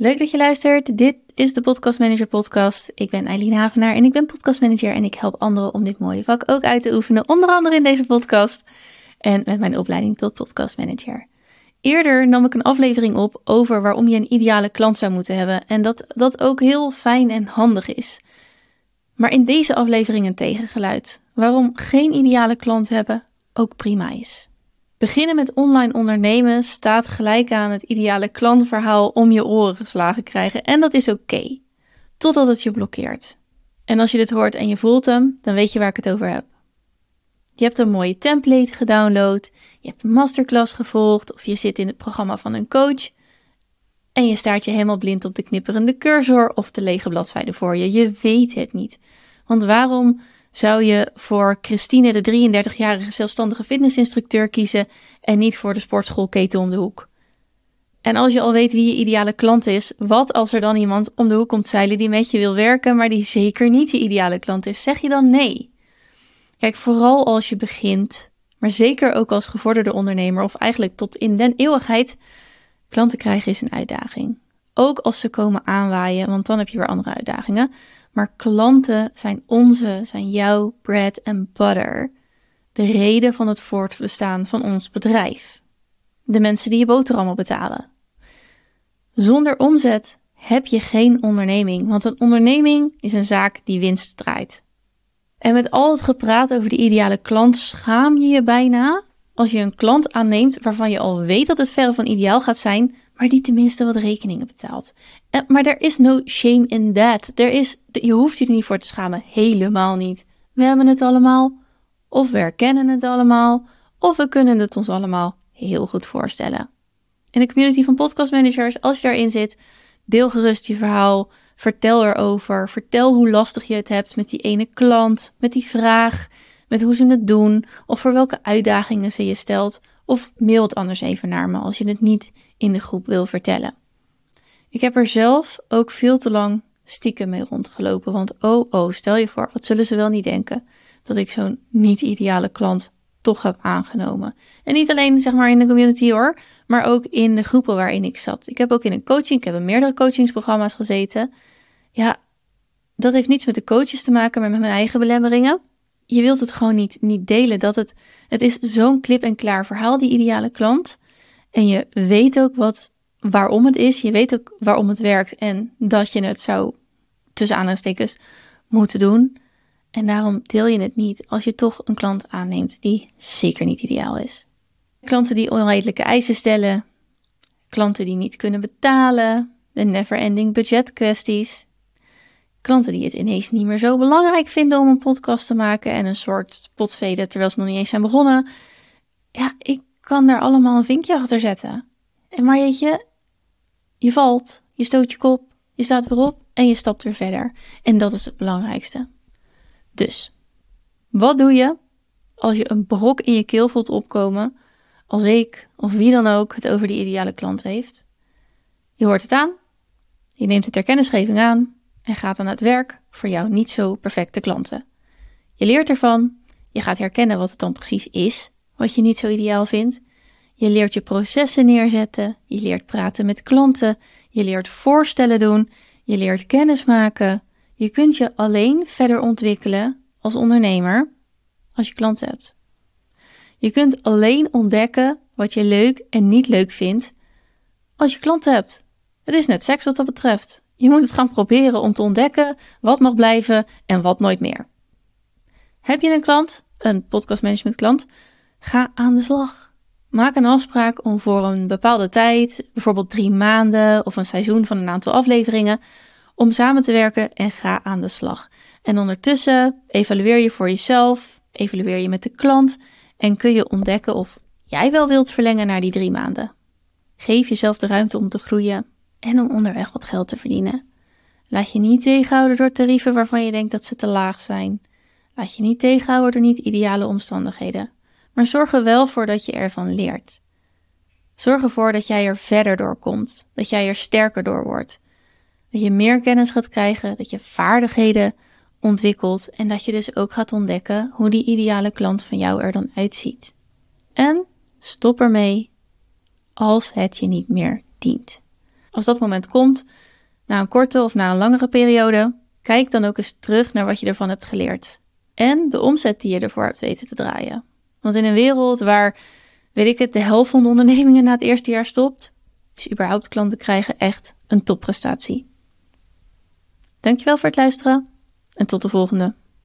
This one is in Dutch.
Leuk dat je luistert. Dit is de Podcast Manager Podcast. Ik ben Eileen Havenaar en ik ben podcastmanager en ik help anderen om dit mooie vak ook uit te oefenen, onder andere in deze podcast en met mijn opleiding tot Podcast Manager. Eerder nam ik een aflevering op over waarom je een ideale klant zou moeten hebben en dat dat ook heel fijn en handig is. Maar in deze aflevering een tegengeluid. Waarom geen ideale klant hebben ook prima is. Beginnen met online ondernemen staat gelijk aan het ideale klantverhaal om je oren geslagen krijgen. En dat is oké. totdat het je blokkeert. En als je dit hoort en je voelt hem, dan weet je waar ik het over heb. Je hebt een mooie template gedownload, je hebt een masterclass gevolgd of je zit in het programma van een coach en je staart je helemaal blind op de knipperende cursor of de lege bladzijde voor je. Je weet het niet. Want waarom zou je voor Christine, de 33-jarige zelfstandige fitnessinstructeur, kiezen en niet voor de sportschoolketen om de hoek? En als je al weet wie je ideale klant is, wat als er dan iemand om de hoek komt zeilen die met je wil werken, maar die zeker niet je ideale klant is? Zeg je dan nee? Kijk, vooral als je begint, maar zeker ook als gevorderde ondernemer of eigenlijk tot in den eeuwigheid, klanten krijgen is een uitdaging. Ook als ze komen aanwaaien, want dan heb je weer andere uitdagingen. Maar klanten zijn onze, zijn jouw bread and butter. De reden van het voortbestaan van ons bedrijf. De mensen die je boterhammen betalen. Zonder omzet heb je geen onderneming, want een onderneming is een zaak die winst draait. En met al het gepraat over de ideale klant schaam je je bijna als je een klant aanneemt waarvan je al weet dat het verre van ideaal gaat zijn, maar die tenminste wat rekeningen betaalt. En, maar er is no shame in that. Er is, je hoeft je er niet voor te schamen. Helemaal niet. We hebben het allemaal. Of we herkennen het allemaal. Of we kunnen het ons allemaal heel goed voorstellen. In de community van podcastmanagers, als je daarin zit, deel gerust je verhaal. Vertel erover. Vertel hoe lastig je het hebt met die ene klant, met die vraag, met hoe ze het doen, of voor welke uitdagingen ze je stelt. Of mail het anders even naar me als je het niet in de groep wil vertellen. Ik heb er zelf ook veel te lang stiekem mee rondgelopen. Want oh, oh, stel je voor, wat zullen ze wel niet denken dat ik zo'n niet-ideale klant toch heb aangenomen. En niet alleen zeg maar in de community hoor, maar ook in de groepen waarin ik zat. Ik heb ook in een coaching, ik heb in meerdere coachingsprogramma's gezeten. Ja, dat heeft niets met de coaches te maken, maar met mijn eigen belemmeringen je wilt het gewoon niet, niet delen. Dat het, het is zo'n klip en klaar verhaal, die ideale klant. En je weet ook wat, waarom het is. Je weet ook waarom het werkt en dat je het zou, tussen aanhalingstekens, moeten doen. En daarom deel je het niet als je toch een klant aanneemt die zeker niet ideaal is. Klanten die onredelijke eisen stellen, klanten die niet kunnen betalen, de never-ending budget kwesties, Klanten die het ineens niet meer zo belangrijk vinden om een podcast te maken en een soort potveden terwijl ze nog niet eens zijn begonnen. Ja, ik kan daar allemaal een vinkje achter zetten. En maar je, je valt, je stoot je kop, je staat weer op en je stapt weer verder. En dat is het belangrijkste. Dus, wat doe je als je een brok in je keel voelt opkomen, als ik of wie dan ook het over die ideale klant heeft? Je hoort het aan, je neemt de ter kennisgeving aan en gaat aan het werk voor jouw niet zo perfecte klanten. Je leert ervan, je gaat herkennen wat het dan precies is, wat je niet zo ideaal vindt. Je leert je processen neerzetten, je leert praten met klanten, je leert voorstellen doen, je leert kennis maken. Je kunt je alleen verder ontwikkelen als ondernemer als je klanten hebt. Je kunt alleen ontdekken wat je leuk en niet leuk vindt als je klanten hebt. Het is net seks wat dat betreft. Je moet het gaan proberen om te ontdekken wat mag blijven en wat nooit meer. Heb je een klant, een podcastmanagement klant, ga aan de slag. Maak een afspraak om voor een bepaalde tijd, bijvoorbeeld drie maanden of een seizoen van een aantal afleveringen, om samen te werken en ga aan de slag. En ondertussen evalueer je voor jezelf, evalueer je met de klant en kun je ontdekken of jij wel wilt verlengen naar die drie maanden. Geef jezelf de ruimte om te groeien en om onderweg wat geld te verdienen. Laat je niet tegenhouden door tarieven waarvan je denkt dat ze te laag zijn. Laat je niet tegenhouden door niet ideale omstandigheden. Maar zorg er wel voor dat je ervan leert. Zorg ervoor dat jij er verder door komt, dat jij er sterker door wordt. Dat je meer kennis gaat krijgen, dat je vaardigheden ontwikkelt en dat je dus ook gaat ontdekken hoe die ideale klant van jou er dan uitziet. En stop ermee als het je niet meer dient. Als dat moment komt, na een korte of na een langere periode, kijk dan ook eens terug naar wat je ervan hebt geleerd. En de omzet die je ervoor hebt weten te draaien. Want in een wereld waar, weet ik het, de helft van de ondernemingen na het eerste jaar stopt, is überhaupt klanten krijgen echt een topprestatie. Dankjewel voor het luisteren en tot de volgende.